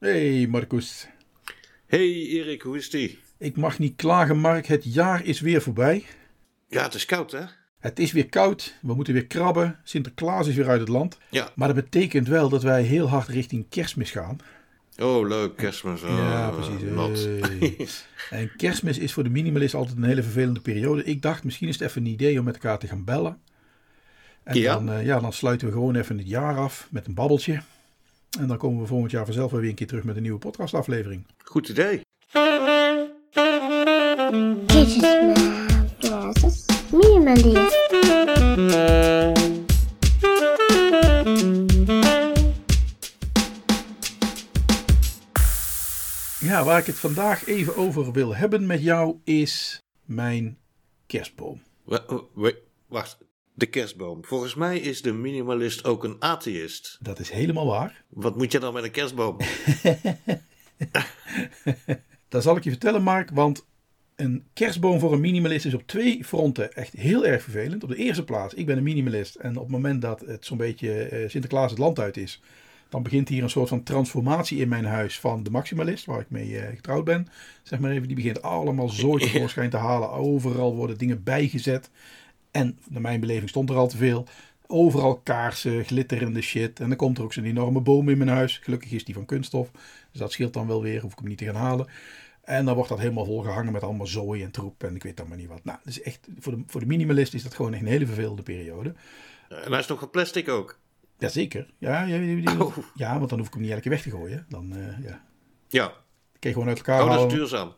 Hey Marcus. Hey Erik, hoe is die? Ik mag niet klagen, Mark. Het jaar is weer voorbij. Ja, het is koud hè? Het is weer koud. We moeten weer krabben. Sinterklaas is weer uit het land. Ja. Maar dat betekent wel dat wij heel hard richting kerstmis gaan. Oh, leuk, kerstmis. Oh, ja, precies. Hey. en kerstmis is voor de minimalist altijd een hele vervelende periode. Ik dacht, misschien is het even een idee om met elkaar te gaan bellen. En Ja. Dan, eh, ja, dan sluiten we gewoon even het jaar af met een babbeltje. En dan komen we volgend jaar vanzelf wel weer een keer terug met een nieuwe podcastaflevering. Goed idee. Dit is. Minimalist. Ja, waar ik het vandaag even over wil hebben met jou is mijn kerstboom. Wa- wa- Wacht, de kerstboom. Volgens mij is de minimalist ook een atheïst. Dat is helemaal waar. Wat moet je dan met een kerstboom? Dat zal ik je vertellen, Mark, want een kerstboom voor een minimalist is op twee fronten echt heel erg vervelend. Op de eerste plaats, ik ben een minimalist en op het moment dat het zo'n beetje eh, Sinterklaas het land uit is, dan begint hier een soort van transformatie in mijn huis van de maximalist, waar ik mee eh, getrouwd ben. Zeg maar even, die begint allemaal zooi tevoorschijn te halen. Overal worden dingen bijgezet. En naar mijn beleving stond er al te veel. Overal kaarsen, glitterende shit. En dan komt er ook zo'n enorme boom in mijn huis. Gelukkig is die van kunststof. Dus dat scheelt dan wel weer. Hoef ik hem niet te gaan halen. En dan wordt dat helemaal volgehangen met allemaal zooi en troep. En ik weet dan maar niet wat. Nou, dus echt, voor de, voor de minimalist is dat gewoon echt een hele vervelende periode. En hij is nog van plastic ook. Jazeker. Ja, ja, ja, ja, Oh. ja, want dan hoef ik hem niet elke keer weg te gooien. Dan eh, ja. Ja. kan je gewoon uit elkaar Oh, dat is duurzaam.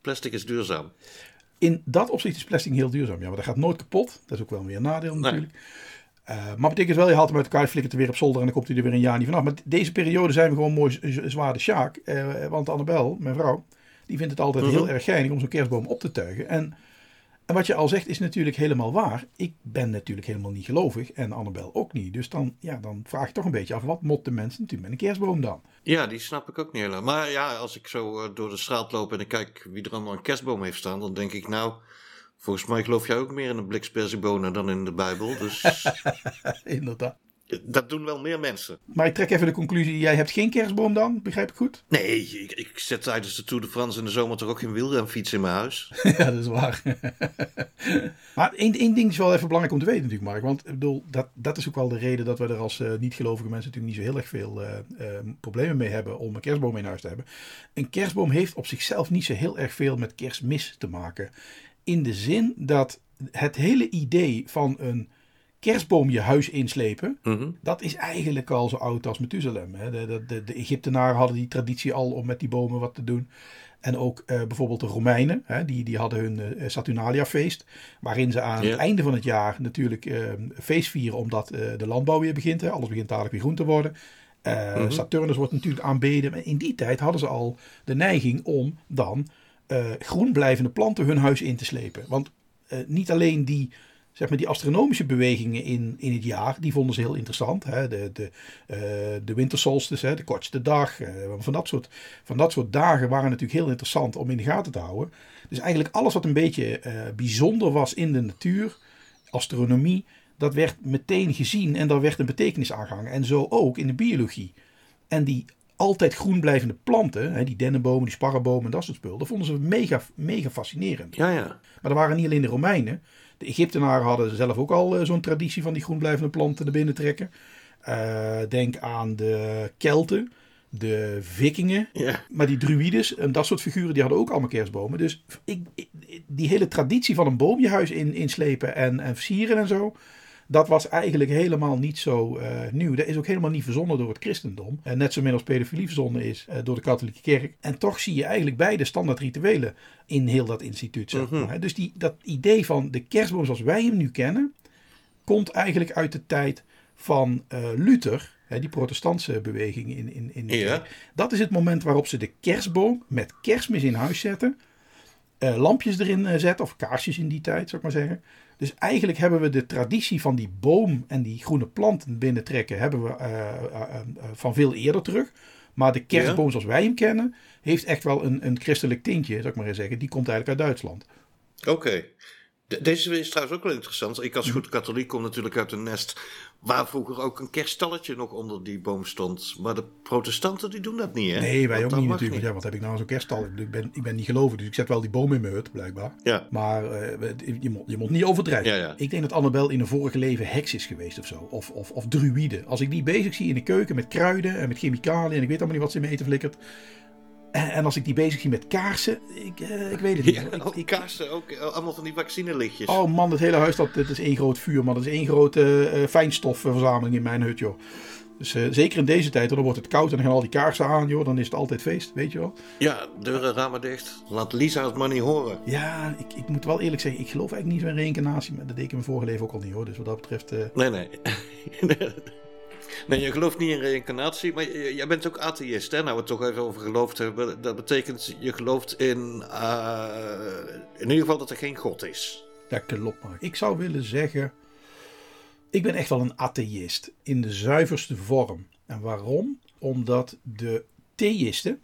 Plastic is duurzaam. In dat opzicht is plastic heel duurzaam. Ja, maar dat gaat nooit kapot. Dat is ook wel weer een nadeel natuurlijk. Eh, maar betekent wel, je haalt hem uit elkaar, je flikkert er weer op zolder en dan komt hij er weer een jaar niet vanaf. Maar deze periode zijn we gewoon mooi zwaar de sjaak. Eh, want Annabel, mijn vrouw, die vindt het altijd Mhm. heel erg geinig om zo'n kerstboom op te tuigen. En, en wat je al zegt is natuurlijk helemaal waar. Ik ben natuurlijk helemaal niet gelovig en Annabel ook niet. Dus dan, ja, dan vraag je toch een beetje af, wat mot de mensen natuurlijk met een kerstboom dan? Ja, die snap ik ook niet helemaal. Maar ja, als ik zo eh, door de straat loop en ik kijk wie er allemaal een kerstboom heeft staan, dan denk ik nou, volgens mij geloof jij ook meer in een blik dan in de Bijbel. Dus Inderdaad. Dat doen wel meer mensen. Maar ik trek even de conclusie, jij hebt geen kerstboom dan, begrijp ik goed? Nee, ik, ik zet tijdens de Tour de France in de zomer toch ook geen wielrenfiets in mijn huis. Ja, dat is waar. maar één, één ding is wel even belangrijk om te weten natuurlijk, Mark. Want ik bedoel, dat, dat is ook wel de reden dat we er als eh, niet-gelovige mensen natuurlijk niet zo heel erg veel eh, eh, problemen mee hebben om een kerstboom in huis te hebben. Een kerstboom heeft op zichzelf niet zo heel erg veel met kerstmis te maken. In de zin dat het hele idee van een kerstboom je huis inslepen, Mhm. dat is eigenlijk al zo oud als Methuselem. Hè. De, de, de, Egyptenaren hadden die traditie al om met die bomen wat te doen. En ook eh, bijvoorbeeld de Romeinen, hè, die, die hadden hun eh, Saturnalia-feest. Waarin ze aan het einde van het jaar natuurlijk eh, feest vieren, omdat de landbouw weer begint. Hè. Alles begint dadelijk weer groen te worden. Mhm. Saturnus wordt natuurlijk aanbeden. Maar in die tijd hadden ze al de neiging om dan groen blijvende planten hun huis in te slepen. Want niet alleen die, zeg maar, die astronomische bewegingen in, in het jaar, die vonden ze heel interessant. Hè? De, de, eh, de wintersolstice, hè? de kortste dag. eh, van, dat soort, van dat soort dagen waren natuurlijk heel interessant om in de gaten te houden. Dus eigenlijk alles wat een beetje eh, bijzonder was in de natuur, astronomie, dat werd meteen gezien en daar werd een betekenis aangehangen. En zo ook in de biologie. En die altijd groen blijvende planten, hè, die dennenbomen, die sparrenbomen en dat soort spullen, dat vonden ze mega, mega fascinerend. Ja, ja. Maar dat waren niet alleen de Romeinen. De Egyptenaren hadden zelf ook al eh, zo'n traditie van die groenblijvende planten naar binnen trekken. Eh, denk aan de Kelten, de Vikingen. Ja. Maar die druides en dat soort figuren, die hadden ook allemaal kerstbomen. Dus ik, ik- die hele traditie van een boom je huis in, inslepen en, en versieren en zo. Dat was eigenlijk helemaal niet zo eh, nieuw. Dat is ook helemaal niet verzonnen door het christendom. En net zo min als pedofilie verzonnen is eh, door de katholieke kerk. En toch zie je eigenlijk beide standaard rituelen in heel dat instituut. Zeg Mhm. Dus die, dat idee van de kerstboom zoals wij hem nu kennen, komt eigenlijk uit de tijd van eh, Luther. Hè, die protestantse beweging in, in, in Ja. Dat is het moment waarop ze de kerstboom met kerstmis in huis zetten. Eh, lampjes erin eh, zetten, of kaarsjes in die tijd, zou ik maar zeggen. Dus eigenlijk hebben we de traditie van die boom en die groene planten binnentrekken, hebben we eh, van veel eerder terug. Maar de kerstboom zoals wij hem kennen, heeft echt wel een, een christelijk tintje, zou ik maar eens zeggen. Die komt eigenlijk uit Duitsland. Oké. De- Deze is trouwens ook wel interessant. Ik als goed katholiek kom natuurlijk uit een nest waar vroeger ook een kerststalletje nog onder die boom stond. Maar de protestanten die doen dat niet, hè? Nee, wij Want ook niet natuurlijk. Ja, wat heb ik nou zo'n kerststal? Ik ben, ik ben niet gelovig, dus ik zet wel die boom in mijn hut, blijkbaar. Ja. Maar eh, je, moet, je moet niet overdrijven. Ja, ja. Ik denk dat Annabel in een vorige leven heks is geweest of zo. Of, of, of druïde. Als ik die bezig zie in de keuken met kruiden en met chemicaliën en ik weet allemaal niet wat ze in me eten flikkert. En, als ik die bezig zie met kaarsen, ik, eh, ik weet het niet. Ja, ook ik- kaarsen, ook eh, allemaal van die vaccinelichtjes. Oh man, het hele huis dat, dat is één groot vuur, man. Dat is één grote eh, fijnstofverzameling in mijn hut, joh. Dus zeker in deze tijd, dan wordt het koud en dan gaan al die kaarsen aan, joh. Dan is het altijd feest, weet je wel. Ja, deuren, ramen dicht. Laat Lisa het maar niet horen. Ja, ik, ik moet wel eerlijk zeggen, ik geloof eigenlijk niet zo in reïncarnatie. Maar dat deed ik in mijn vorige leven ook al niet, hoor. Dus wat dat betreft... Nee, nee. nee, je gelooft niet in reïncarnatie, maar jij bent ook atheïst, hè? Nou, we het toch even over geloofd hebben. Dat betekent, je gelooft in... eh, in ieder geval dat er geen God is. Ja, klopt maar. Ik zou willen zeggen, ik ben echt wel een atheïst in de zuiverste vorm. En waarom? Omdat de theïsten,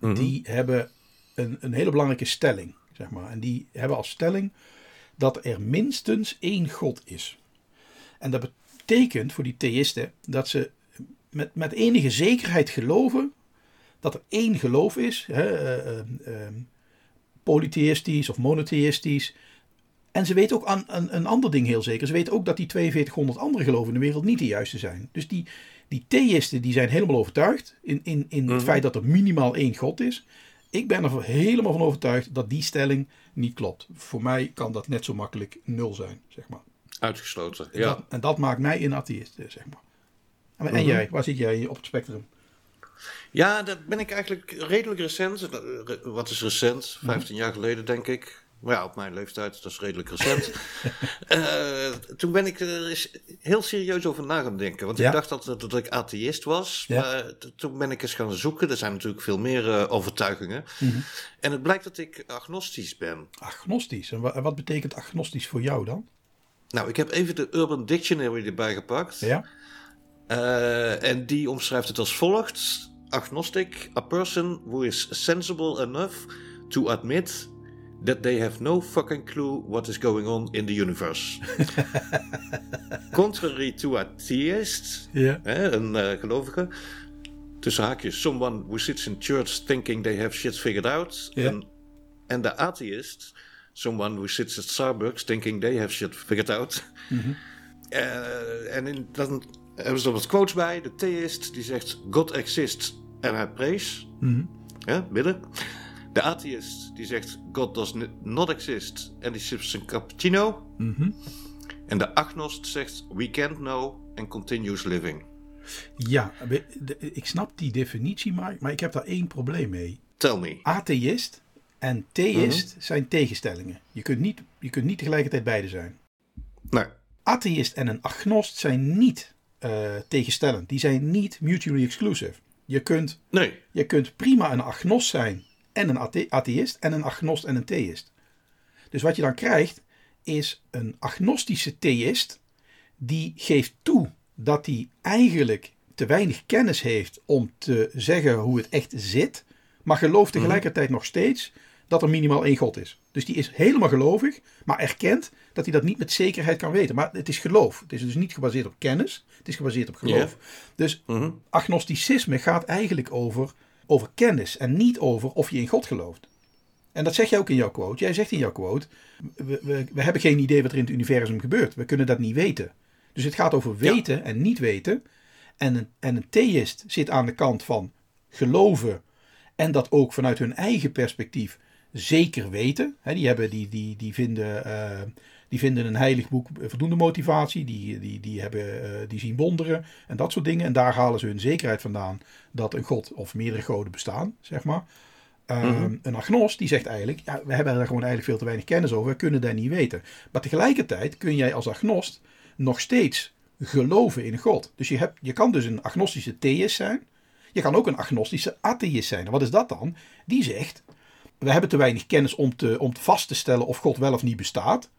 die hebben een, een hele belangrijke stelling, zeg maar. En die hebben als stelling dat er minstens één God is. En dat betekent voor die theïsten dat ze met, met enige zekerheid geloven dat er één geloof is. Hè, eh, eh, eh, polytheïstisch of monotheïstisch. En ze weten ook aan, aan een ander ding heel zeker. Ze weten ook dat die 4200 andere geloven in de wereld niet de juiste zijn. Dus die, die theïsten die zijn helemaal overtuigd in, in, in het feit dat er minimaal één God is. Ik ben er helemaal van overtuigd dat die stelling niet klopt. Voor mij kan dat net zo makkelijk nul zijn, zeg maar. Uitgesloten, En, ja. dat, en dat maakt mij een atheïst, eh, zeg maar. En, en jij, waar zit jij op het spectrum? Ja, dat ben ik eigenlijk redelijk recent. Re- Wat is recent? 15 jaar geleden, denk ik. Maar ja, op mijn leeftijd, dat is redelijk recent. Eh, toen ben ik er eens heel serieus over na gaan denken. Want Ja. ik dacht dat, dat ik atheïst was. Ja. Maar toen ben ik eens gaan zoeken. Er zijn natuurlijk veel meer eh, overtuigingen. Mhm. En het blijkt dat ik agnostisch ben. Agnostisch. En en wat betekent agnostisch voor jou dan? Nou, ik heb even de Urban Dictionary erbij gepakt. Ja? Eh, en die omschrijft het als volgt: Agnostic, a person who is sensible enough to admit that they have no fucking clue what is going on in the universe. Contrary to a theist, Ja. hè, een eh, gelovige, tussen haakjes, someone who sits in church thinking they have shit figured out. Ja. En, en de atheist, someone who sits at Starbucks thinking they have shit figured out. Eh, en in, dan hebben ze er wat quotes bij. De theist die zegt God exists en hij prays. Ja, midden. De atheist die zegt God does not exist en die sips een cappuccino. En de agnost zegt we can't know and continues living. Ja, ik snap die definitie, maar, maar ik heb daar één probleem mee. Tell me. Atheïst en theïst zijn tegenstellingen. Je kunt, niet, je kunt niet tegelijkertijd beide zijn. Nou, Atheïst en een agnost zijn niet eh, tegenstellend. Die zijn niet mutually exclusive. Je kunt, nee. je kunt prima een agnost zijn en een athe- atheïst en een agnost en een theïst. Dus wat je dan krijgt is een agnostische theïst die geeft toe dat hij eigenlijk te weinig kennis heeft om te zeggen hoe het echt zit, maar gelooft tegelijkertijd nog steeds dat er minimaal één God is. Dus die is helemaal gelovig, maar erkent dat hij dat niet met zekerheid kan weten. Maar het is geloof. Het is dus niet gebaseerd op kennis, het is gebaseerd op geloof. Dus agnosticisme gaat eigenlijk over, over kennis en niet over of je in God gelooft. En dat zeg jij ook in jouw quote. Jij zegt in jouw quote: we, we, we hebben geen idee wat er in het universum gebeurt. We kunnen dat niet weten. Dus het gaat over weten en niet weten. En een, en een theïst zit aan de kant van geloven. En dat ook vanuit hun eigen perspectief zeker weten. Hè, die, hebben, die, die, die, vinden, eh, die vinden een heilig boek voldoende motivatie. Die, die, die, hebben, eh, die zien wonderen en dat soort dingen. En daar halen ze hun zekerheid vandaan dat een god of meerdere goden bestaan, zeg maar. Um, Een agnost die zegt eigenlijk, ja, we hebben daar gewoon eigenlijk veel te weinig kennis over, we kunnen dat niet weten. Maar tegelijkertijd kun jij als agnost nog steeds geloven in God. Dus je, hebt, je kan dus een agnostische theïst zijn, je kan ook een agnostische atheïst zijn. Wat is dat dan? Die zegt, we hebben te weinig kennis om, te, om vast te stellen of God wel of niet bestaat.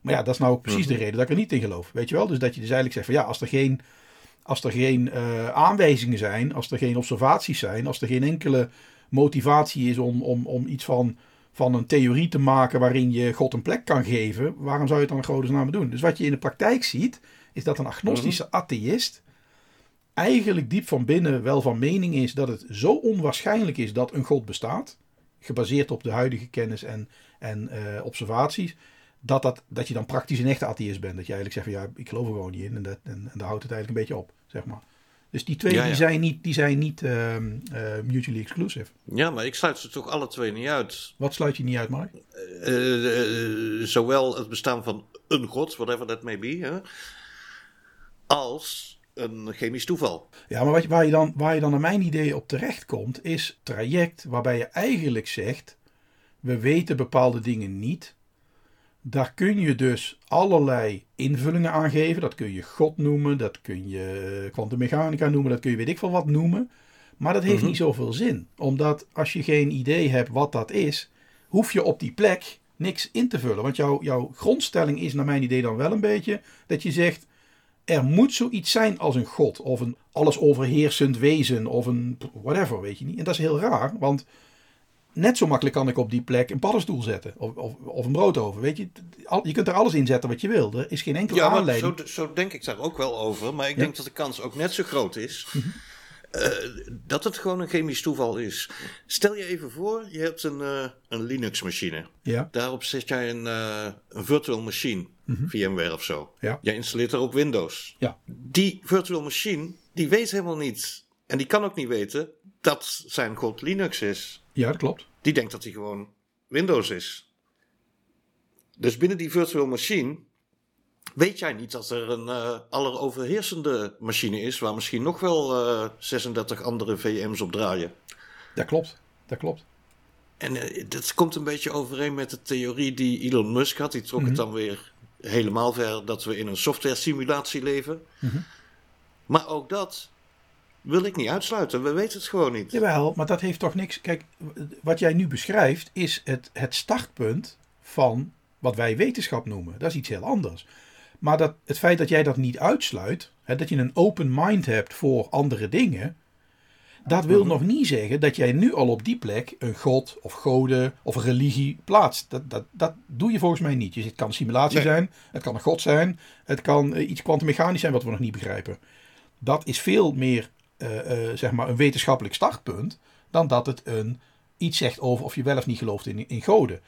Maar ja, dat is nou ook precies de reden dat ik er niet in geloof. Weet je wel? Dus dat je dus eigenlijk zegt van ja, als er geen, als er geen uh, aanwijzingen zijn, als er geen observaties zijn, als er geen enkele motivatie is om, om, om iets van, van een theorie te maken waarin je God een plek kan geven, waarom zou je het dan in godesnaam doen? Dus wat je in de praktijk ziet, is dat een agnostische atheïst eigenlijk diep van binnen wel van mening is dat het zo onwaarschijnlijk is dat een God bestaat, gebaseerd op de huidige kennis en, en eh, observaties, dat, dat, dat je dan praktisch een echte atheïst bent. Dat je eigenlijk zegt van ja, ik geloof er gewoon niet in en, dat, en, en daar houdt het eigenlijk een beetje op, zeg maar. Dus die twee Ja, ja. Die zijn niet, die zijn niet ehm, eh, mutually exclusive. Ja, maar ik sluit ze toch alle twee niet uit. Wat sluit je niet uit, Mark? Eh, zowel het bestaan van een god, whatever that may be, hè, als een chemisch toeval. Ja, maar wat, waar, je dan, waar je dan naar mijn idee op terecht komt, is traject waarbij je eigenlijk zegt: we weten bepaalde dingen niet. Daar kun je dus allerlei invullingen aan geven. Dat kun je God noemen, dat kun je eh, kwantummechanica noemen, dat kun je weet ik veel wat noemen. Maar dat heeft niet zoveel zin. Omdat als je geen idee hebt wat dat is, hoef je op die plek niks in te vullen. Want jouw, jouw grondstelling is naar mijn idee dan wel een beetje dat je zegt er moet zoiets zijn als een god of een alles overheersend wezen of een whatever, weet je niet. En dat is heel raar, want net zo makkelijk kan ik op die plek een paddenstoel zetten of, of, of een broodoven, weet je. Je kunt er alles in zetten wat je wil. Er is geen enkele Ja, aanleiding. zo, zo denk ik daar ook wel over. Maar ik Ja. denk dat de kans ook net zo groot is. Eh, dat het gewoon een chemisch toeval is. Stel je even voor, je hebt een, eh, een Linux-machine. Ja, Daarop zet jij een, eh, een virtual machine, VMware of zo. Ja. Jij installeert daarop Windows. ja, Die virtual machine, die weet helemaal niet. En die kan ook niet weten dat zijn god Linux is. ja, dat klopt. Die denkt dat hij gewoon Windows is. Dus binnen die virtual machine weet jij niet dat er een eh alleroverheersende machine is, waar misschien nog wel eh, 36 andere VM's op draaien. Dat klopt. Dat klopt. En eh, dat komt een beetje overeen met de theorie die Elon Musk had. Die trok het dan weer helemaal ver dat we in een software simulatie leven. Maar ook dat wil ik niet uitsluiten. We weten het gewoon niet. Jawel, maar dat heeft toch niks. Kijk, wat jij nu beschrijft is het, het startpunt van wat wij wetenschap noemen. Dat is iets heel anders. Maar dat, het feit dat jij dat niet uitsluit, hè, dat je een open mind hebt voor andere dingen, dat wil nog niet zeggen dat jij nu al op die plek een god of goden of een religie plaatst. Dat, dat, dat doe je volgens mij niet. Je, het kan een simulatie Nee. zijn, het kan een god zijn, het kan eh, iets kwantummechanisch zijn wat we nog niet begrijpen. Dat is veel meer eh, eh, zeg maar een wetenschappelijk startpunt dan dat het een, iets zegt over of je wel of niet gelooft in, in goden.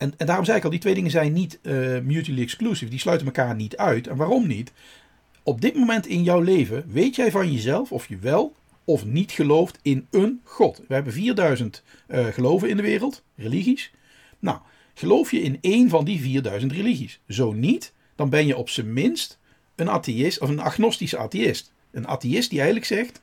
En, en daarom zei ik al, die twee dingen zijn niet eh, mutually exclusive. Die sluiten elkaar niet uit. En waarom niet? Op dit moment in jouw leven weet jij van jezelf of je wel of niet gelooft in een God. We hebben 4000 eh, geloven in de wereld, religies. Nou, geloof je in één van die 4000 religies? Zo niet, dan ben je op zijn minst een atheïst of een agnostische atheïst. Een atheïst die eigenlijk zegt: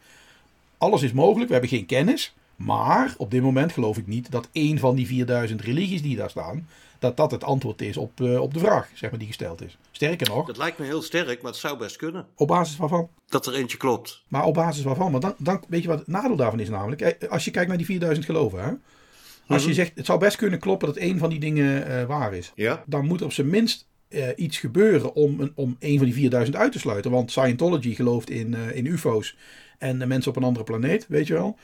alles is mogelijk, we hebben geen kennis. Maar op dit moment geloof ik niet dat één van die 4000 religies die daar staan, dat dat het antwoord is op, eh, op de vraag zeg maar, die gesteld is. Sterker nog, Dat lijkt me heel sterk, maar het zou best kunnen. op basis waarvan? Dat er eentje klopt. Maar op basis waarvan? Maar dan, dan weet je wat het nadeel daarvan is namelijk. Eh, Als je kijkt naar die 4000 geloven. Hè? Als je zegt, het zou best kunnen kloppen dat één van die dingen eh, waar is. Ja? Dan moet er op zijn minst iets gebeuren om, een, om één van die 4000 uit te sluiten. Want Scientology gelooft in, in ufo's en de mensen op een andere planeet, weet je wel.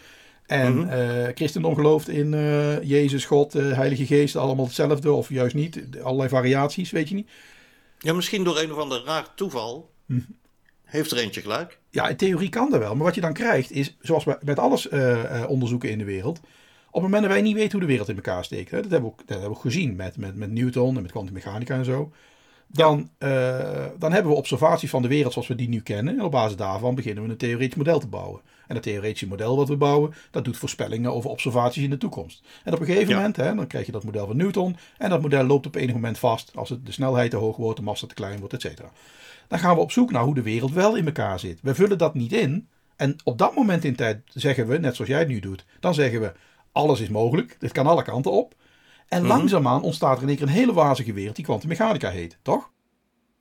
En eh, christendom gelooft in eh, Jezus, God, eh, Heilige Geest, allemaal hetzelfde of juist niet. Allerlei variaties, weet je niet. Ja, misschien door een of ander raar toeval heeft er eentje gelijk. Ja, in theorie kan dat wel. Maar wat je dan krijgt is, zoals bij- met alles onderzoeken in de wereld. Op het moment dat wij niet weten hoe de wereld in elkaar steekt. Hè, dat, hebben we ook, dat hebben we ook gezien met, met, met Newton en met kwantummechanica en zo. Dan, dan hebben we observaties van de wereld zoals we die nu kennen. En op basis daarvan beginnen we een theoretisch model te bouwen. En dat theoretische model wat we bouwen, dat doet voorspellingen over observaties in de toekomst. En op een gegeven Ja. moment, hè, dan krijg je dat model van Newton. En dat model loopt op enig moment vast als het, de snelheid te hoog wordt, de massa te klein wordt, et cetera. Dan gaan we op zoek naar hoe de wereld wel in elkaar zit. We vullen dat niet in. En op dat moment in tijd zeggen we, net zoals jij het nu doet, dan zeggen we, alles is mogelijk. Dit kan alle kanten op. En langzaamaan ontstaat er in één keer een hele wazige wereld die kwantummechanica heet, toch?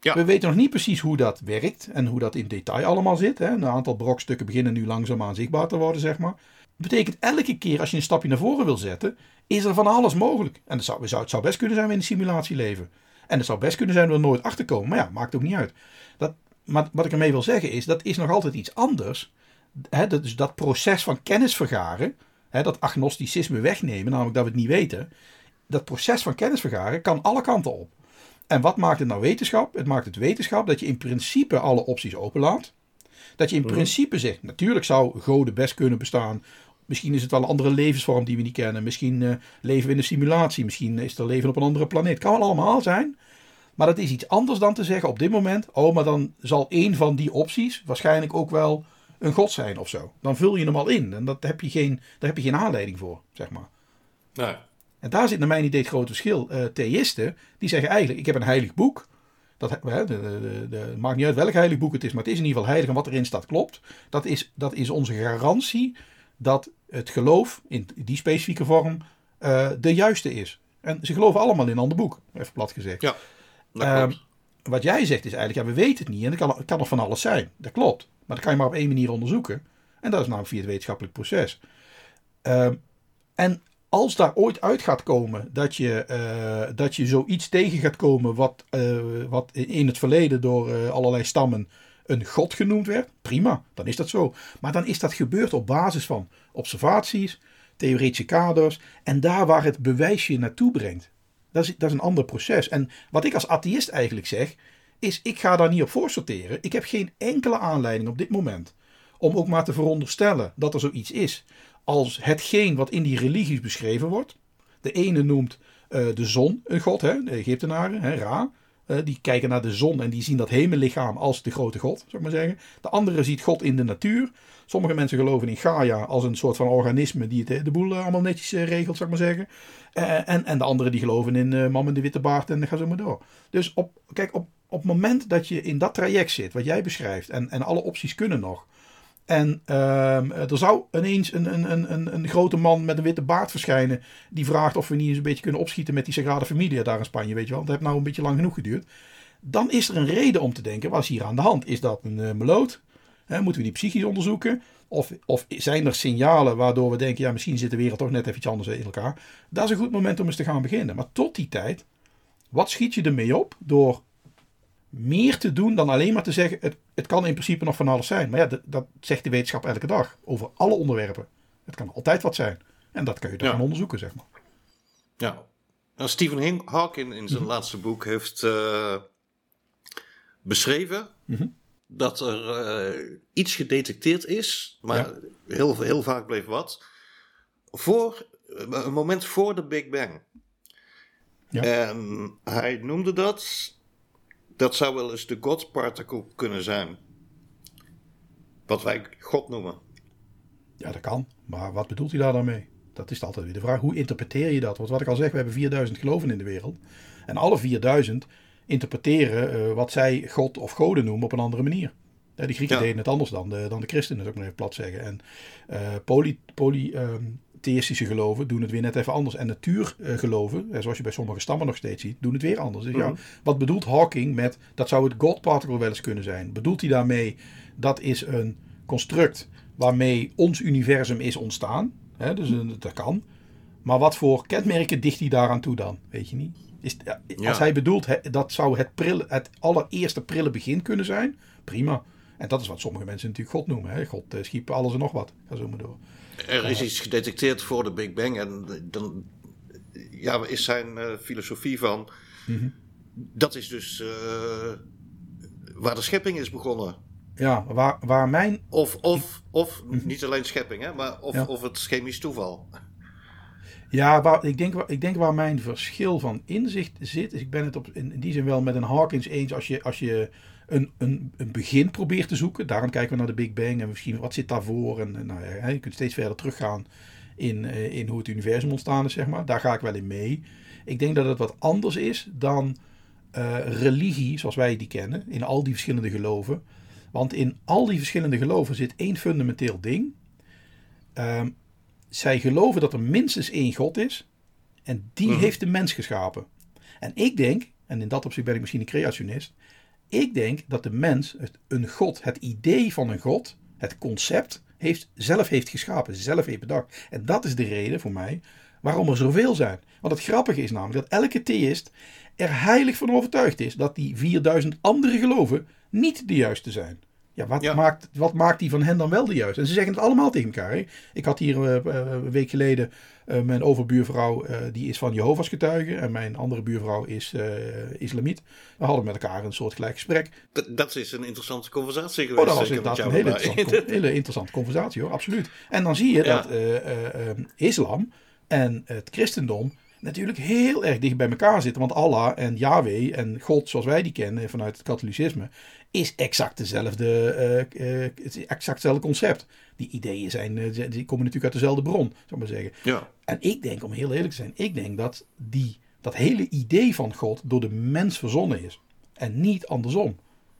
We weten nog niet precies hoe dat werkt en hoe dat in detail allemaal zit. Hè. Een aantal brokstukken beginnen nu langzaamaan zichtbaar te worden, zeg maar. Dat betekent elke keer als je een stapje naar voren wil zetten, is er van alles mogelijk. En het zou, het zou best kunnen zijn we in een simulatie leven. En het zou best kunnen zijn dat we er nooit achter komen. Maar ja, maakt ook niet uit. Dat, maar wat ik ermee wil zeggen is, dat is nog altijd iets anders. Hè, dat, dus dat proces van kennis vergaren, hè, dat agnosticisme wegnemen, namelijk dat we het niet weten, dat proces van kennis vergaren kan alle kanten op. En wat maakt het nou wetenschap? Het maakt het wetenschap dat je in principe alle opties openlaat. Dat je in Mhm. principe zegt, natuurlijk zou goden best kunnen bestaan. Misschien is het wel een andere levensvorm die we niet kennen. Misschien eh, leven we in een simulatie. Misschien is er leven op een andere planeet. Kan wel allemaal zijn. Maar dat is iets anders dan te zeggen op dit moment. Oh, maar dan zal één van die opties waarschijnlijk ook wel een god zijn of zo. Dan vul je hem al in. En dat heb je geen, daar heb je geen aanleiding voor, zeg maar. Nee. En daar zit naar mijn idee het grote verschil. Eh theïsten, die zeggen eigenlijk, ik heb een heilig boek. Dat, de, de, de, maakt niet uit welk heilig boek het is, maar het is in ieder geval heilig en wat erin staat klopt. Dat is, dat is onze garantie dat het geloof in die specifieke vorm eh, de juiste is. En ze geloven allemaal in een ander boek, even plat gezegd. Ja, dat Ehm, wat jij zegt is eigenlijk, ja, we weten het niet en het kan, het kan nog van alles zijn. Dat klopt. Maar dat kan je maar op één manier onderzoeken. En dat is namelijk via het wetenschappelijk proces. Ehm, en als daar ooit uit gaat komen dat je, eh, dat je zoiets tegen gaat komen wat, eh, wat in het verleden door eh, allerlei stammen een god genoemd werd, prima, dan is dat zo. Maar dan is dat gebeurd op basis van observaties, theoretische kaders en daar waar het bewijs je naartoe brengt. Dat is, dat is een ander proces. En wat ik als atheïst eigenlijk zeg, is ik ga daar niet op voorsorteren. Ik heb geen enkele aanleiding op dit moment om ook maar te veronderstellen dat er zoiets is als hetgeen wat in die religies beschreven wordt. De ene noemt eh, de zon een god, hè, de Egyptenaren, hè, Ra. Eh, die kijken naar de zon en die zien dat hemellichaam als de grote god, zou ik maar zeggen. De andere ziet God in de natuur. Sommige mensen geloven in Gaia als een soort van organisme die het, de boel eh, allemaal netjes regelt, zou ik maar zeggen. En, en de anderen die geloven in met de witte baard en ga zo maar door. Dus op, kijk, op, op het moment dat je in dat traject zit, wat jij beschrijft, en, en alle opties kunnen nog. En ehm, er zou ineens een, een, een, een, grote man met een witte baard verschijnen. Die vraagt of we niet eens een beetje kunnen opschieten met die Sagrada Familia daar in Spanje. Weet je wel, dat heeft nou een beetje lang genoeg geduurd. Dan is er een reden om te denken: wat is hier aan de hand? Is dat een eh, meloot? Moeten we die psychisch onderzoeken? Of, of zijn er signalen waardoor we denken: ja, misschien zit de wereld toch net even iets anders in elkaar? Dat is een goed moment om eens te gaan beginnen. Maar tot die tijd, wat schiet je ermee op door meer te doen dan alleen maar te zeggen: het, het kan in principe nog van alles zijn. Maar ja, dat, dat zegt de wetenschap elke dag over alle onderwerpen. Het kan altijd wat zijn. En dat kun je dan Ja. gaan onderzoeken, zeg maar. Ja. Nou, Stephen Hawking in zijn laatste boek heeft eh, beschreven dat er eh, iets gedetecteerd is, maar heel, heel vaak bleef wat, voor, een moment voor de Big Bang. Ja. En hij noemde dat, dat zou wel eens de God particle kunnen zijn. Wat wij God noemen. Ja, dat kan. Maar wat bedoelt hij daar dan mee? Dat is altijd weer de vraag. Hoe interpreteer je dat? Want wat ik al zeg, we hebben 4000 geloven in de wereld. En alle 4000 interpreteren eh, wat zij God of goden noemen op een andere manier. Eh, die Grieken Ja. deden het anders dan de, dan de christenen, zou ik maar even plat zeggen. En eh poly, poly, ehm, theïstische geloven doen het weer net even anders. En natuurgeloven, eh, zoals je bij sommige stammen nog steeds ziet, doen het weer anders. Dus ja, wat bedoelt Hawking met dat zou het God particle wel eens kunnen zijn? Bedoelt hij daarmee dat is een construct waarmee ons universum is ontstaan? Hè, dus een- dat kan. Maar wat voor kenmerken dicht hij daaraan toe dan? Weet je niet. Is, Ja. Als hij bedoelt dat zou het, prille, het allereerste prille begin kunnen zijn, prima. En dat is wat sommige mensen natuurlijk God noemen. Hè. God eh, schiep alles en nog wat. Ga zo maar door. Er is iets gedetecteerd voor de Big Bang en dan ja, is zijn eh, filosofie van. Dat is dus eh, waar de schepping is begonnen. Ja, waar, waar mijn Of, of, of niet alleen schepping, hè, maar of, Ja. of het chemisch toeval. Ja, waar, ik, denk, waar- ik denk waar mijn verschil van inzicht zit, is ik ben het op, in, in die zin wel met een Hawkins eens als je, als je een, een, een begin probeert te zoeken. Daarom kijken we naar de Big Bang en misschien wat zit daarvoor. En, nou ja, je kunt steeds verder teruggaan in, eh, in hoe het universum ontstaan is, zeg maar. Daar ga ik wel in mee. Ik denk dat het wat anders is dan eh, religie zoals wij die kennen, in al die verschillende geloven. Want in al die verschillende geloven zit één fundamenteel ding. Ehm, zij geloven dat er minstens één God is. En die heeft de mens geschapen. En ik denk, en in dat opzicht ben ik misschien een creationist. Ik denk dat de mens het, een God, het idee van een God, het concept, heeft, zelf heeft geschapen, zelf heeft bedacht. En dat is de reden voor mij waarom er zoveel zijn. Want het grappige is namelijk dat elke theïst er heilig van overtuigd is dat die 4000 andere geloven niet de juiste zijn. Ja, wat, Ja. Maakt, wat maakt die van hen dan wel de juiste? En ze zeggen het allemaal tegen elkaar. Hè? Ik had hier eh, een week geleden mijn overbuurvrouw, eh, die is van Jehovah's getuige. En mijn andere buurvrouw is eh, islamiet. We hadden met elkaar een soort gelijk gesprek. Dat, dat is een interessante conversatie Oh, geweest. dat was inderdaad een hele interessante, hele interessante conversatie hoor, absoluut. En dan zie je Ja. dat eh, eh, eh, islam en het christendom natuurlijk heel erg dicht bij elkaar zitten. Want Allah en Yahweh en God zoals wij die kennen vanuit het katholicisme is exact dezelfde, het is exact hetzelfde concept. Die ideeën zijn, eh, die komen natuurlijk uit dezelfde bron, zou ik maar zeggen. Ja. En ik denk, om heel eerlijk te zijn, ik denk dat die, dat hele idee van God door de mens verzonnen is. En niet andersom.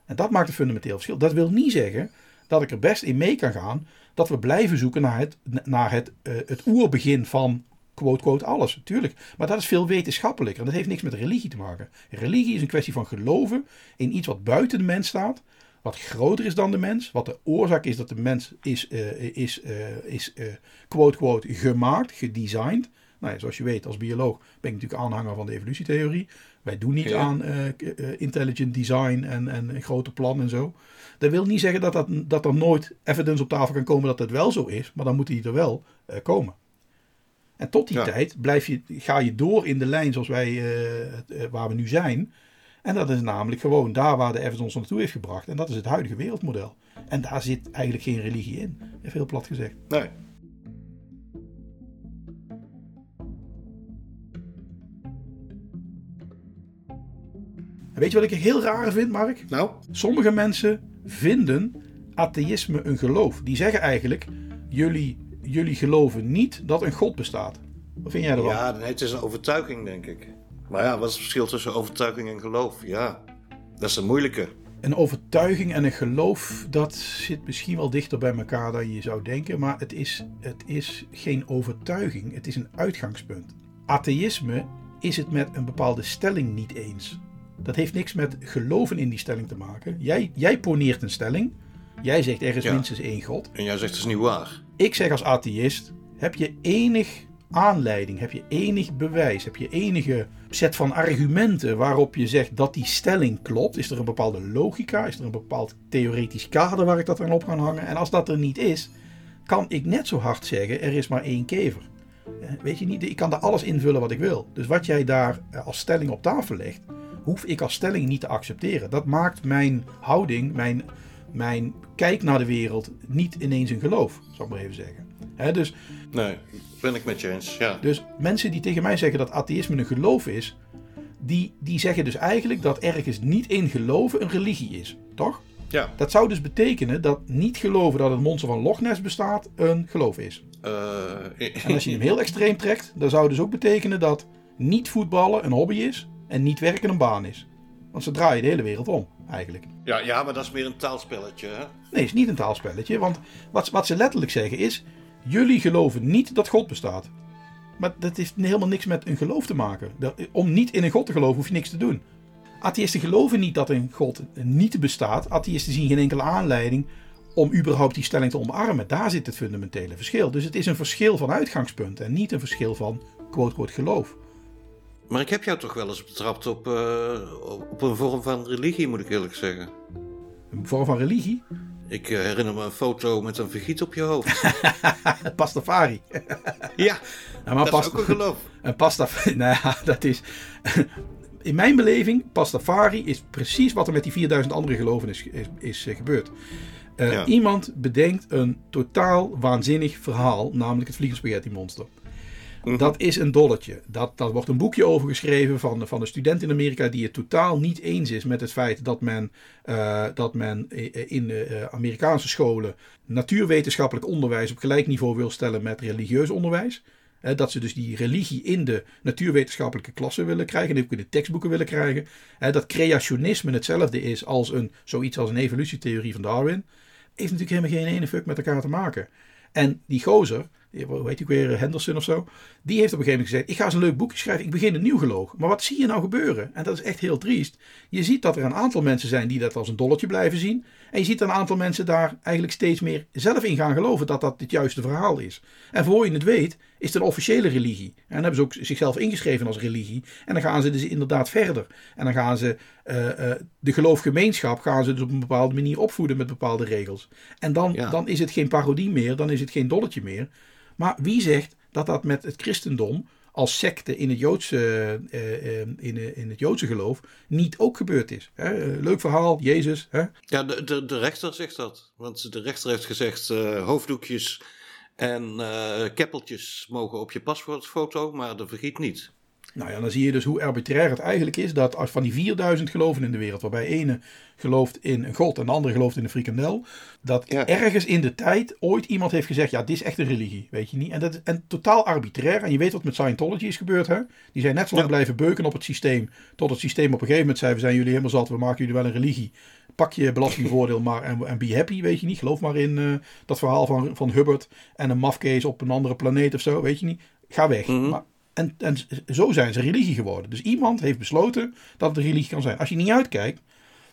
En dat maakt een fundamenteel verschil. Dat wil niet zeggen dat ik er best in mee kan gaan dat we blijven zoeken naar het, naar het, het oerbegin van quote, quote alles. Tuurlijk. Maar dat is veel wetenschappelijker. En dat heeft niks met religie te maken. Religie is een kwestie van geloven in iets wat buiten de mens staat. Wat groter is dan de mens. Wat de oorzaak is dat de mens is, eh, is, eh, is eh, quote, quote gemaakt, gedesigned. Nou ja, zoals je weet, als bioloog ben ik natuurlijk aanhanger van de evolutietheorie. Wij doen niet Ja. aan intelligent design en, en een grote plan en zo. Dat wil niet zeggen dat, dat, dat er nooit evidence op tafel kan komen dat het wel zo is. Maar dan moet die er wel komen. En tot die Ja. tijd blijf je, ga je door in de lijn zoals wij, eh, eh, waar we nu zijn. En dat is namelijk gewoon daar waar de evidence ons naartoe heeft gebracht. En dat is het huidige wereldmodel. En daar zit eigenlijk geen religie in. Even heel plat gezegd. Nee. En weet je wat ik heel raar vind, Mark? Nou, Sommige mensen vinden atheïsme een geloof. Die zeggen eigenlijk: jullie, jullie geloven niet dat een God bestaat. Wat vind jij ervan? ja, nee, het is een overtuiging, denk ik. Maar ja, wat is het verschil tussen overtuiging en geloof? Ja, dat is een moeilijke. Een overtuiging en een geloof, dat zit misschien wel dichter bij elkaar dan je zou denken. Maar het is, het is geen overtuiging, het is een uitgangspunt. Atheïsme is het met een bepaalde stelling niet eens. Dat heeft niks met geloven in die stelling te maken. Jij, jij poneert een stelling. Jij zegt er is Ja. minstens één God. En jij zegt het is niet waar. Ik zeg als atheïst, heb je enig aanleiding, heb je enig bewijs, heb je enige set van argumenten waarop je zegt dat die stelling klopt? Is er een bepaalde logica? Is er een bepaald theoretisch kader waar ik dat aan op kan hangen? En als dat er niet is, kan ik net zo hard zeggen, er is maar één kever. Eh, Weet je niet, ik kan daar alles invullen wat ik wil. Dus wat jij daar eh, als stelling op tafel legt, hoef ik als stelling niet te accepteren. Dat maakt mijn houding, mijn, mijn kijk naar de wereld niet ineens een geloof, zou ik maar even zeggen. Hè, dus, Nee, ben ik met je eens. Ja. dus mensen die tegen mij zeggen dat atheïsme een geloof is, die, die zeggen dus eigenlijk dat ergens niet in geloven een religie is. Toch? Ja. Dat zou dus betekenen dat niet geloven dat het monster van Loch Ness bestaat een geloof is. Eh, En als je hem heel extreem trekt, dan zou dus ook betekenen dat niet voetballen een hobby is en niet werken een baan is. Want ze draaien de hele wereld om, eigenlijk. ja, ja, maar dat is meer een taalspelletje. Hè? Nee, het is niet een taalspelletje, want wat, wat ze letterlijk zeggen is: jullie geloven niet dat God bestaat. Maar dat heeft helemaal niks met een geloof te maken. Om niet in een God te geloven hoef je niks te doen. Atheïsten geloven niet dat een God niet bestaat. Atheïsten zien geen enkele aanleiding om überhaupt die stelling te omarmen. Daar zit het fundamentele verschil. Dus het is een verschil van uitgangspunt en niet een verschil van quote-quote geloof. Maar ik heb jou toch wel eens betrapt op, eh, op een vorm van religie, moet ik eerlijk zeggen. Een vorm van religie. Ik eh, herinner me een foto met een vergiet op je hoofd. Pastafari. ja, Nou, maar dat past- is ook een geloof. Een pasta, nou ja, dat is. In mijn beleving, pastafari is precies wat er met die 4000 andere geloven is, is, is eh, gebeurd. Ja. Iemand bedenkt een totaal waanzinnig verhaal, namelijk het vliegende spaghetti monster. Mhm. Dat is een dolletje. Dat, daar wordt een boekje over geschreven van, van een student in Amerika die het totaal niet eens is met het feit dat men, eh, dat men i- in eh, Amerikaanse scholen natuurwetenschappelijk onderwijs op gelijk niveau wil stellen met religieus onderwijs. Dat ze dus die religie in de natuurwetenschappelijke klassen willen krijgen. En ook in de tekstboeken willen krijgen. Dat creationisme hetzelfde is als een, zoiets als een evolutietheorie van Darwin. Heeft natuurlijk helemaal geen ene fuck met elkaar te maken. En die gozer, hoe heet die ook weer, Henderson of zo. Die heeft op een gegeven moment gezegd, ik ga eens een leuk boekje schrijven. Ik begin een nieuw geloof. Maar wat zie je nou gebeuren? En dat is echt heel triest. Je ziet dat er een aantal mensen zijn die dat als een dolletje blijven zien. En je ziet een aantal mensen daar eigenlijk steeds meer zelf in gaan geloven dat dat het juiste verhaal is. En voor je het weet, is het een officiële religie. En dan hebben ze ook zichzelf ingeschreven als religie. En dan gaan ze dus inderdaad verder. En dan gaan ze uh, uh, de geloofgemeenschap gaan ze dus op een bepaalde manier opvoeden met bepaalde regels. En dan, Ja. dan is het geen parodie meer, dan is het geen dolletje meer. Maar wie zegt dat dat met het christendom als secte in het Joodse, eh, eh, in, eh, in het Joodse geloof niet ook gebeurd is? Leuk verhaal, Jezus. Ja, de, de, de rechter zegt dat. Want de rechter heeft gezegd: hoofddoekjes en keppeltjes mogen op je paspoortfoto, maar de vergiet niet. Nou ja, dan zie je dus hoe arbitrair het eigenlijk is dat als van die 4000 geloven in de wereld, waarbij ene gelooft in een god en de andere gelooft in een frikandel, dat Ja. ergens in de tijd ooit iemand heeft gezegd, ja, dit is echt een religie, weet je niet. En dat is en totaal arbitrair. En je weet wat met Scientology is gebeurd, hè? Die zijn net zo lang Ja. blijven beuken op het systeem, tot het systeem op een gegeven moment zei, we zijn jullie helemaal zat, we maken jullie wel een religie. Pak je belastingvoordeel maar en, en be happy, weet je niet. Geloof maar in eh, dat verhaal van, van Hubbard en een mafkees op een andere planeet of zo, weet je niet. Ga weg. Mhm. Maar en, en zo zijn ze religie geworden. Dus iemand heeft besloten dat het een religie kan zijn. Als je niet uitkijkt,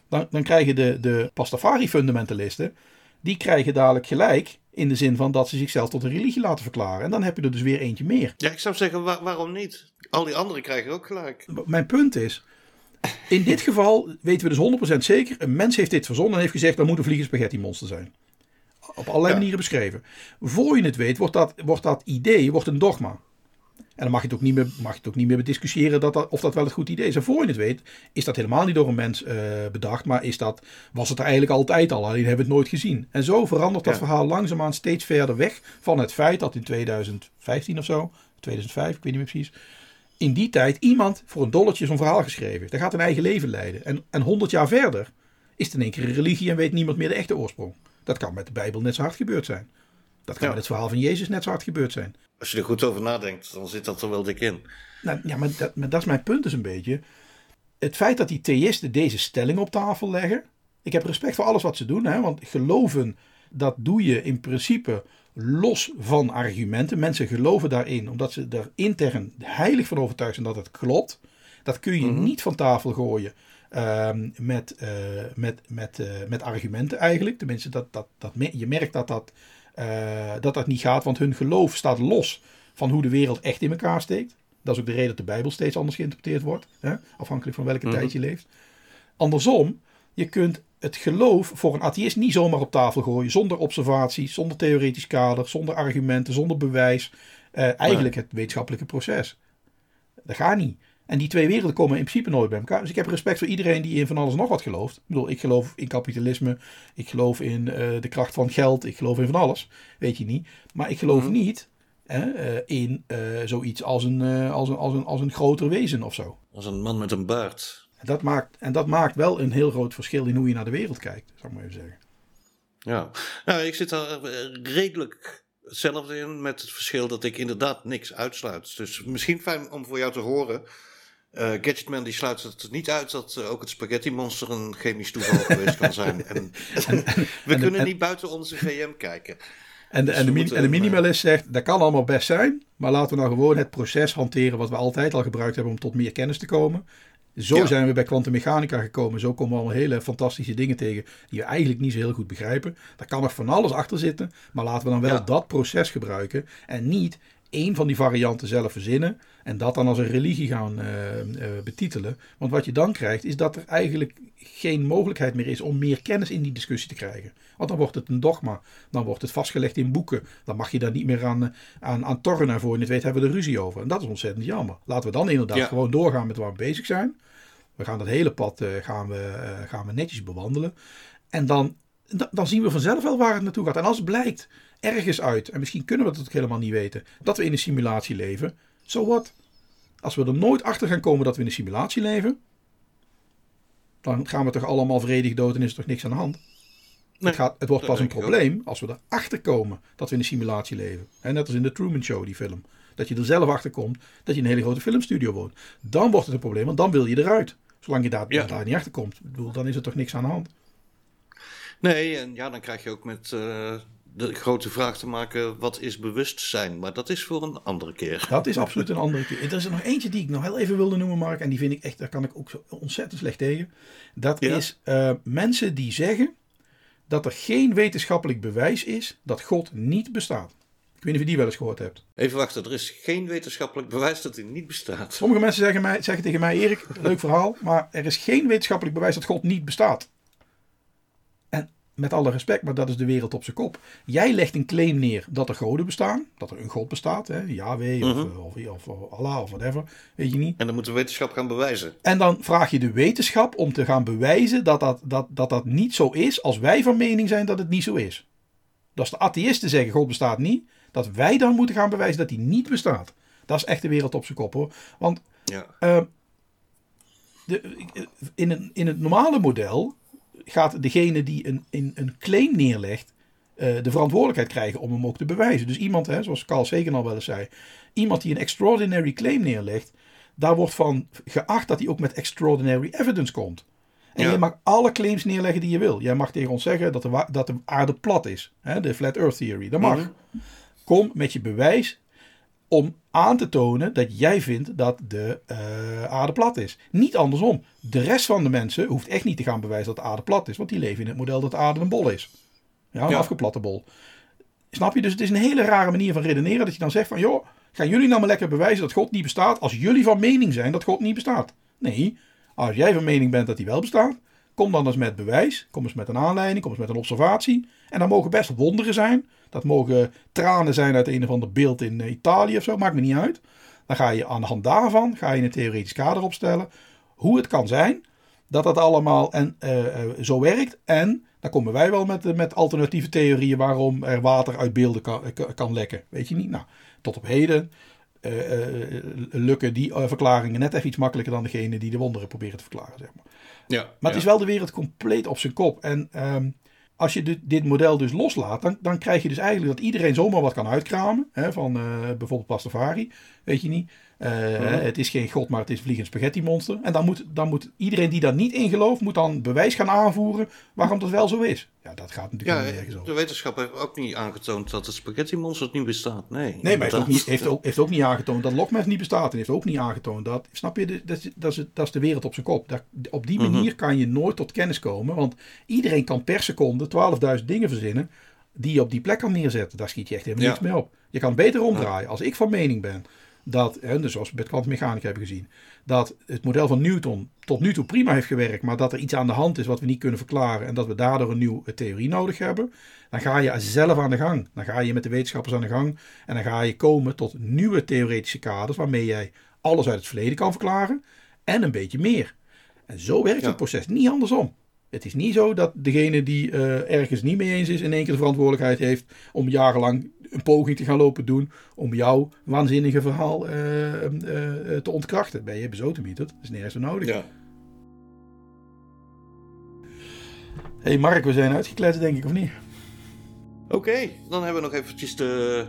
dan, dan krijgen de, de Pastafari-fundamentalisten, die krijgen dadelijk gelijk in de zin van dat ze zichzelf tot een religie laten verklaren. En dan heb je er dus weer eentje meer. Ja, ik zou zeggen: wa- waarom niet? Al die anderen krijgen ook gelijk. Mijn punt is, in dit geval weten we dus 100% zeker, een mens heeft dit verzonnen en heeft gezegd, dat moet een spaghetti monster zijn. Op allerlei Ja. manieren beschreven. Voor je het weet, wordt dat, wordt dat idee wordt een dogma. En dan mag je het ook niet meer, mag je het ook niet meer bediscussiëren dat dat, of dat wel het goed idee is. En voor je het weet, is dat helemaal niet door een mens eh, bedacht. Maar is dat, was het er eigenlijk altijd al, alleen hebben we het nooit gezien. En zo verandert dat Ja. verhaal langzaamaan steeds verder weg van het feit dat in 2015 of zo, 2005, ik weet niet meer precies, in die tijd iemand voor een dolletje zo'n verhaal geschreven. Dat gaat een eigen leven leiden. En, en 100 jaar verder is het in één keer een religie en weet niemand meer de echte oorsprong. Dat kan met de Bijbel net zo hard gebeurd zijn. Dat kan Ja. met het verhaal van Jezus net zo hard gebeurd zijn. Als je er goed over nadenkt, dan zit dat er wel dik in. Nou, ja, maar dat, maar dat is mijn punt dus een beetje. Het feit dat die theïsten deze stelling op tafel leggen. Ik heb respect voor alles wat ze doen. Hè, want geloven, dat doe je in principe los van argumenten. Mensen geloven daarin omdat ze er intern heilig van overtuigd zijn dat het klopt. Dat kun je niet van tafel gooien ehm, met, eh, met, met, eh, met argumenten eigenlijk. Tenminste, dat, dat, dat, je merkt dat dat, eh, dat dat niet gaat. Want hun geloof staat los van hoe de wereld echt in elkaar steekt. Dat is ook de reden dat de Bijbel steeds anders geïnterpreteerd wordt. Hè? Afhankelijk van welke tijd je leeft. Andersom, je kunt het geloof voor een atheïst niet zomaar op tafel gooien. Zonder observatie, zonder theoretisch kader, zonder argumenten, zonder bewijs. Eh, eigenlijk het wetenschappelijke proces. Dat gaat niet. En die twee werelden komen in principe nooit bij elkaar. Dus ik heb respect voor iedereen die in van alles nog wat gelooft. Ik bedoel, ik geloof in kapitalisme. Ik geloof in eh, de kracht van geld. Ik geloof in van alles. Weet je niet. Maar ik geloof niet hè, eh, in eh, zoiets als een, als, een, als, een, als een groter wezen of zo. Als een man met een baard. En dat, maakt, en dat maakt wel een heel groot verschil in hoe je naar de wereld kijkt, zou ik maar even zeggen. Ja, nou, ik zit daar redelijk hetzelfde in met het verschil dat ik inderdaad niks uitsluit. Dus misschien fijn om voor jou te horen. Eh, Gadgetman die sluit het niet uit dat eh, ook het spaghetti monster een chemisch toeval geweest kan zijn. En, we en- kunnen en- niet buiten onze VM kijken. En de, Dus en de, moeten hem, minimalist zegt, dat kan allemaal best zijn, maar laten we nou gewoon het proces hanteren wat we altijd al gebruikt hebben om tot meer kennis te komen. Zo Ja. zijn we bij kwantummechanica gekomen. Zo komen we allemaal hele fantastische dingen tegen die we eigenlijk niet zo heel goed begrijpen. Daar kan nog van alles achter zitten, maar laten we dan wel Ja. dat proces gebruiken en niet één van die varianten zelf verzinnen en dat dan als een religie gaan eh, eh, betitelen. Want wat je dan krijgt is dat er eigenlijk geen mogelijkheid meer is om meer kennis in die discussie te krijgen. Want dan wordt het een dogma, dan wordt het vastgelegd in boeken. Dan mag je daar niet meer aan, aan, aan tornen voor je het weet hebben we er ruzie over. En dat is ontzettend jammer. Laten we dan inderdaad Ja. gewoon doorgaan met waar we bezig zijn. We gaan dat hele pad eh, gaan we, gaan we netjes bewandelen. En dan, dan, dan zien we vanzelf wel waar het naartoe gaat. En als het blijkt ergens uit, en misschien kunnen we dat ook helemaal niet weten, dat we in een simulatie leven, zo wat. Als we er nooit achter gaan komen dat we in een simulatie leven, dan gaan we toch allemaal vredig dood en is er toch niks aan de hand. Nee, het, gaat, het wordt pas een probleem als we erachter komen dat we in een simulatie leven. En net als in de Truman Show, die film. Dat je er zelf achter komt dat je in een hele grote filmstudio woont. Dan wordt het een probleem, want dan wil je eruit. Zolang je daar, Ja. daar niet achter komt, dan is er toch niks aan de hand. Nee, en ja, dan krijg je ook met eh, de grote vraag te maken: wat is bewustzijn? Maar dat is voor een andere keer. Dat is absoluut een andere keer. Er is er nog eentje die ik nog heel even wilde noemen, Mark. En die vind ik echt, daar kan ik ook zo ontzettend slecht tegen. Dat Ja? is eh, mensen die zeggen dat er geen wetenschappelijk bewijs is dat God niet bestaat. Ik weet niet of je die wel eens gehoord hebt. Even wachten, er is geen wetenschappelijk bewijs dat hij niet bestaat. Sommige mensen zeggen, mij, zeggen tegen mij, Erik, leuk verhaal, maar er is geen wetenschappelijk bewijs dat God niet bestaat. Met alle respect, maar dat is de wereld op zijn kop. Jij legt een claim neer dat er goden bestaan, dat er een God bestaat, hè, Yahweh of, Mhm. of, of, of Allah of whatever, weet je niet. En dan moet de wetenschap gaan bewijzen. En dan vraag je de wetenschap om te gaan bewijzen dat dat, dat, dat dat niet zo is als wij van mening zijn dat het niet zo is. Dat als de atheïsten zeggen God bestaat niet, dat wij dan moeten gaan bewijzen dat hij niet bestaat. Dat is echt de wereld op zijn kop hoor. Want Ja. eh, de, in, een, in het normale model gaat degene die een, in, een claim neerlegt eh, de verantwoordelijkheid krijgen om hem ook te bewijzen. Dus iemand, hè, zoals Carl Sagan al wel eens zei, iemand die een extraordinary claim neerlegt, daar wordt van geacht dat hij ook met extraordinary evidence komt. En Ja. je mag alle claims neerleggen die je wil. Jij mag tegen ons zeggen dat de, dat de aarde plat is. Hè, de flat earth theory. Dat mag. Mhm. Kom met je bewijs om aan te tonen dat jij vindt dat de eh, aarde plat is. Niet andersom. De rest van de mensen hoeft echt niet te gaan bewijzen dat de aarde plat is. Want die leven in het model dat de aarde een bol is. Ja, een Ja. afgeplatte bol. Snap je? Dus het is een hele rare manier van redeneren. Dat je dan zegt van, joh, gaan jullie nou maar lekker bewijzen dat God niet bestaat. Als jullie van mening zijn dat God niet bestaat. Nee, als jij van mening bent dat hij wel bestaat. Kom dan eens met bewijs. Kom eens met een aanleiding. Kom eens met een observatie. En dat mogen best wonderen zijn. Dat mogen tranen zijn uit een of ander beeld in eh, Italië of zo. Maakt me niet uit. Dan ga je aan de hand daarvan ga je een theoretisch kader opstellen. Hoe het kan zijn dat dat allemaal en, eh, eh, zo werkt. En dan komen wij wel met, met alternatieve theorieën waarom er water uit beelden kan, kan lekken. Weet je niet? Nou, tot op heden lukken die verklaringen net even iets makkelijker dan degene die de wonderen proberen te verklaren. Zeg maar. Ja. Maar het is wel de wereld compleet op zijn kop. En ehm, als je dit, dit model dus loslaat, dan, dan krijg je dus eigenlijk dat iedereen zomaar wat kan uitkramen. Hè, van eh, bijvoorbeeld Pastafari, weet je niet. Eh, Het is geen god, maar het is vliegend spaghetti monster. En dan moet, dan moet iedereen die daar niet in gelooft, moet dan bewijs gaan aanvoeren waarom dat wel zo is. Ja, dat gaat natuurlijk Ja, niet nergens over. de wetenschap heeft ook niet aangetoond dat het spaghetti monster niet bestaat. Nee, Nee, maar heeft ook, niet, heeft, ook, heeft ook niet aangetoond dat Loch Ness niet bestaat. En heeft ook niet aangetoond dat. Snap je, dat is, dat is, dat is de wereld op zijn kop. Dat, op die manier kan je nooit tot kennis komen. Want iedereen kan per seconde 12.000 dingen verzinnen. die je op die plek kan neerzetten. Daar schiet je echt helemaal Ja. niks mee op. Je kan beter omdraaien. Als ik van mening ben dat, hè, dus zoals we bij kwantummechanica hebben gezien, dat het model van Newton tot nu toe prima heeft gewerkt, maar dat er iets aan de hand is wat we niet kunnen verklaren en dat we daardoor een nieuwe theorie nodig hebben, dan ga je zelf aan de gang. Dan ga je met de wetenschappers aan de gang en dan ga je komen tot nieuwe theoretische kaders waarmee jij alles uit het verleden kan verklaren en een beetje meer. En zo werkt Ja. het proces, niet andersom. Het is niet zo dat degene die eh, ergens niet mee eens is in één keer de verantwoordelijkheid heeft om jarenlang een poging te gaan lopen doen om jouw waanzinnige verhaal eh, eh, eh, te ontkrachten. Ben je bezotenmieter? Dat is nergens voor nodig. Ja. hey Mark, we zijn uitgekletst denk ik, of niet? Oké, dan hebben we nog eventjes de,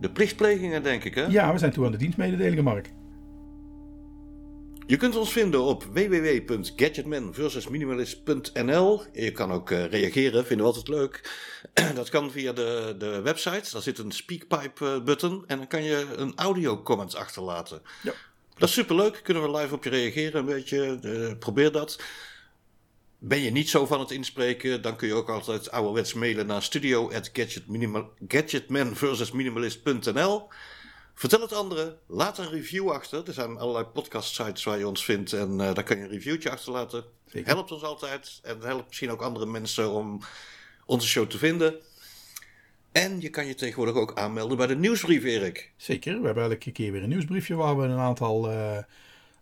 de plichtplegingen, denk ik. Hè? Ja, we zijn toe aan de dienstmededelingen, Mark. Je kunt ons vinden op www.gadgetmanversusminimalist.nl. Je kan ook eh, reageren, vinden we altijd leuk. Dat kan via de, de website. Daar zit een speakpipe-button en dan kan je een audio-comment achterlaten. Ja. Dat is superleuk. Kunnen we live op je reageren een beetje. eh, probeer dat. Ben je niet zo van het inspreken, dan kun je ook altijd ouderwets mailen naar studio.gadgetmanversusminimalist.nl. Vertel het anderen, laat een review achter. Er zijn allerlei podcast sites waar je ons vindt en eh, daar kan je een reviewtje achterlaten. Zeker. Helpt ons altijd en helpt misschien ook andere mensen om onze show te vinden. En je kan je tegenwoordig ook aanmelden bij de nieuwsbrief, Erik. Zeker. We hebben elke keer weer een nieuwsbriefje waar we een aantal eh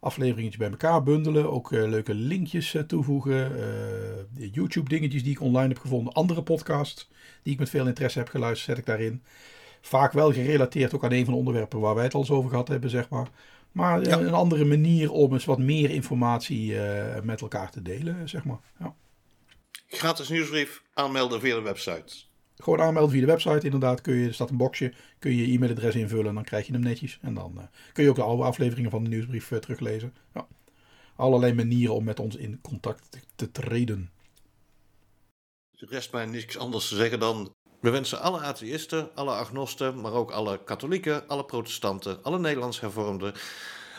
afleveringetjes bij elkaar bundelen. Ook eh, leuke linkjes toevoegen. eh, YouTube dingetjes die ik online heb gevonden. Andere podcasts die ik met veel interesse heb geluisterd, zet ik daarin. Vaak wel gerelateerd ook aan een van de onderwerpen waar wij het al eens over gehad hebben, zeg maar. Maar eh, Ja. een andere manier om eens wat meer informatie eh, met elkaar te delen, zeg maar. Ja. Gratis nieuwsbrief, aanmelden via de website. Gewoon aanmelden via de website, inderdaad. Kun je, er staat een boxje, kun je je e-mailadres invullen en dan krijg je hem netjes. En dan eh, kun je ook de oude afleveringen van de nieuwsbrief teruglezen. Ja. Allerlei manieren om met ons in contact te, te treden. Er rest mij niks anders te zeggen dan. We wensen alle atheïsten, alle agnosten, maar ook alle katholieken, alle protestanten, alle Nederlands hervormden,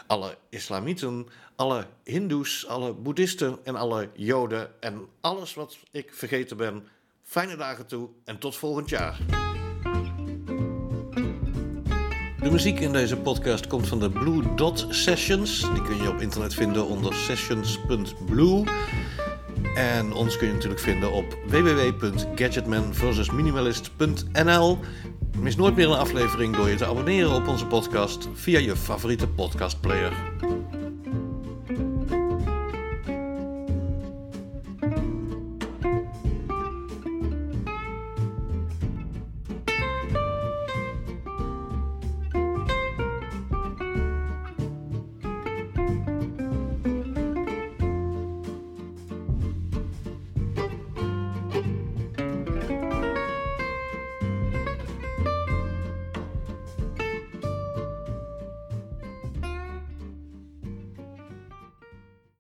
alle islamieten, alle hindoes, alle boeddhisten en alle joden en alles wat ik vergeten ben. Fijne dagen toe en tot volgend jaar. De muziek in deze podcast komt van de Blue Dot Sessions. Die kun je op internet vinden onder sessions.blue. En ons kun je natuurlijk vinden op www.gadgetmanversusminimalist.nl. Mis nooit meer een aflevering door je te abonneren op onze podcast via je favoriete podcastplayer.